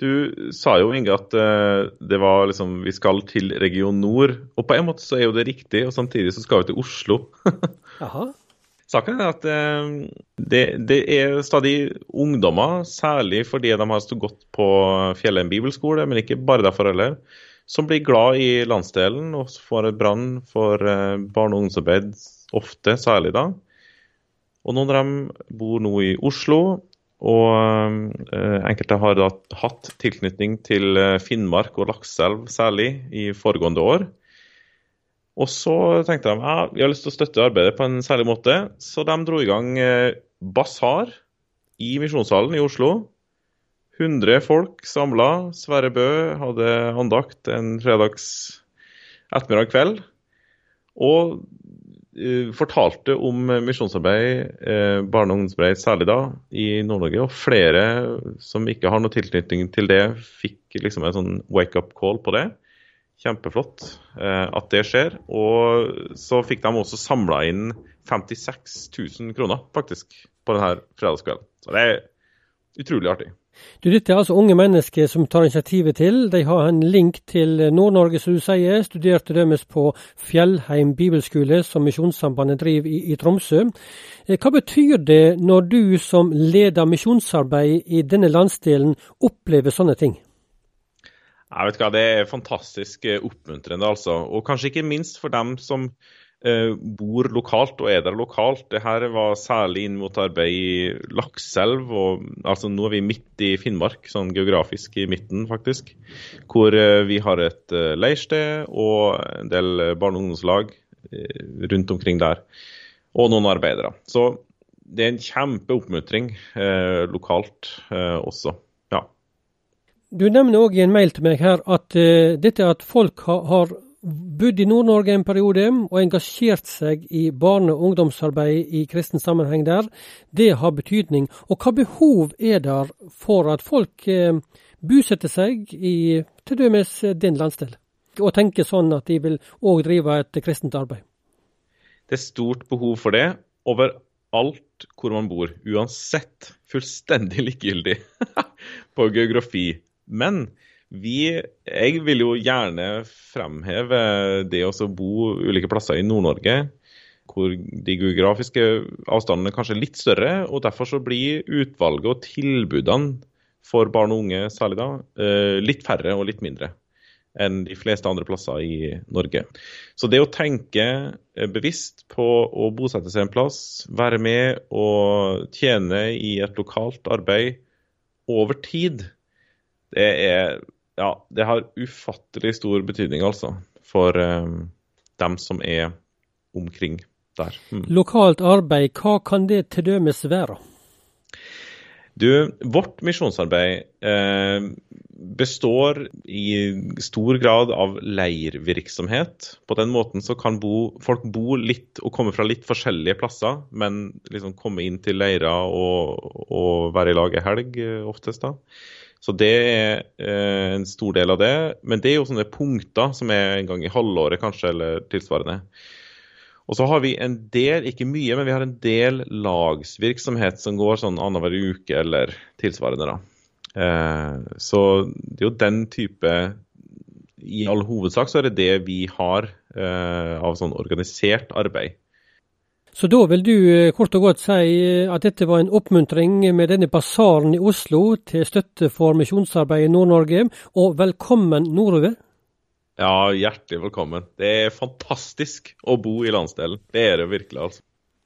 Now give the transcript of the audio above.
Du sa jo, Inge, at uh, det var liksom Vi skal til region nord. Og på en måte så er jo det riktig, og samtidig så skal vi til Oslo. Jaha. Saken er at uh, det, det, er stadig ungdommer, særlig fordi de har stått godt på Fjellheim bibelskole, men ikke bare derfor heller, som blir glad i landsdelen og får et brann for uh, barne- og ungdomsarbeid, ofte, særlig da. Og noen av dem bor nå i Oslo og eh, enkelte har da hatt tilknytning til eh, Finnmark og Lakselv særlig i foregående år. Og så tenkte de ja, vi har lyst til å støtte arbeidet på en særlig måte, så de dro i gang eh, basar i Misjonssalen i Oslo. 100 folk samla. Sverre Bø hadde andakt en fredags ettermiddag kveld. Og fortalte om misjonsarbeid, eh, barne- og ungdomsarbeid særlig da, i Nord-Norge. Og flere som ikke har noe tilknytning til det, fikk liksom en sånn wake-up call på det. Kjempeflott eh, at det skjer. Og så fikk de også samla inn 56 000 kroner, faktisk, på denne fredagskvelden. Så det er utrolig artig. Du, Dette er altså unge mennesker som tar initiativet til. De har en link til Nord-Norge, som du sier. Studerte dømmes på Fjellheim bibelskole, som Misjonssambandet driver i, i, Tromsø. Eh, hva betyr det når du som leder misjonsarbeid i denne landsdelen opplever sånne ting? Jeg vet hva, Det er fantastisk eh, oppmuntrende, altså. Og kanskje ikke minst for dem som bor lokalt og er der lokalt. Det her var særlig inn mot arbeid i Lakselv. Og, altså Nå er vi midt i Finnmark, sånn geografisk i midten, faktisk. Hvor eh, vi har et uh, leirsted og en del barne- og ungdomslag rundt omkring der. Og noen arbeidere. Så det er en kjempeoppmuntring eh, lokalt eh, også. Ja. Du nevner òg i en mail til meg her at eh, dette at folk ha, har bodd i Nord-Norge en periode og engasjert seg i barne- og ungdomsarbeid i kristen sammenheng der, det har betydning. Og hva behov er der for at folk eh, bosetter seg i t.d. din landsdel, og tenker sånn at de vil òg drive et kristent arbeid? Det er stort behov for det overalt hvor man bor, uansett. Fullstendig likegyldig på geografi. Men vi, jeg vil jo gjerne fremheve det å bo ulike plasser i Nord-Norge, hvor de geografiske avstandene kanskje er litt større. og Derfor så blir utvalget og tilbudene for barn og unge særlig da, eh, litt færre og litt mindre enn de fleste andre plasser i Norge. Så det å tenke eh, bevisst på å bosette seg en plass, være med og tjene i et lokalt arbeid over tid, det er ja, det har ufattelig stor betydning, altså, for eh, dem som er omkring der. Mm. Lokalt arbeid, hva kan det til dømes være? Du, vårt misjonsarbeid eh, består i stor grad av leirvirksomhet. På den måten så kan bo, folk bo litt og komme fra litt forskjellige plasser, men liksom komme inn til leirer og, og være i lag ei helg eh, oftest. da. Så det er eh, en stor del av det. Men det er jo sånne punkter som er en gang i halvåret kanskje, eller tilsvarende. Og så har vi en del, ikke mye, men vi har en del lagsvirksomhet som går sånn annenhver uke eller tilsvarende. da. Eh, så det er jo den type I all hovedsak så er det det vi har eh, av sånn organisert arbeid. Så da vil du eh, kort og godt si eh, at dette var en oppmuntring med denne basaren i Oslo til støtte for misjonsarbeidet i Nord-Norge, og velkommen nordover? Ja, hjertelig velkommen. Det er fantastisk å bo i landsdelen. Det er det virkelig, altså.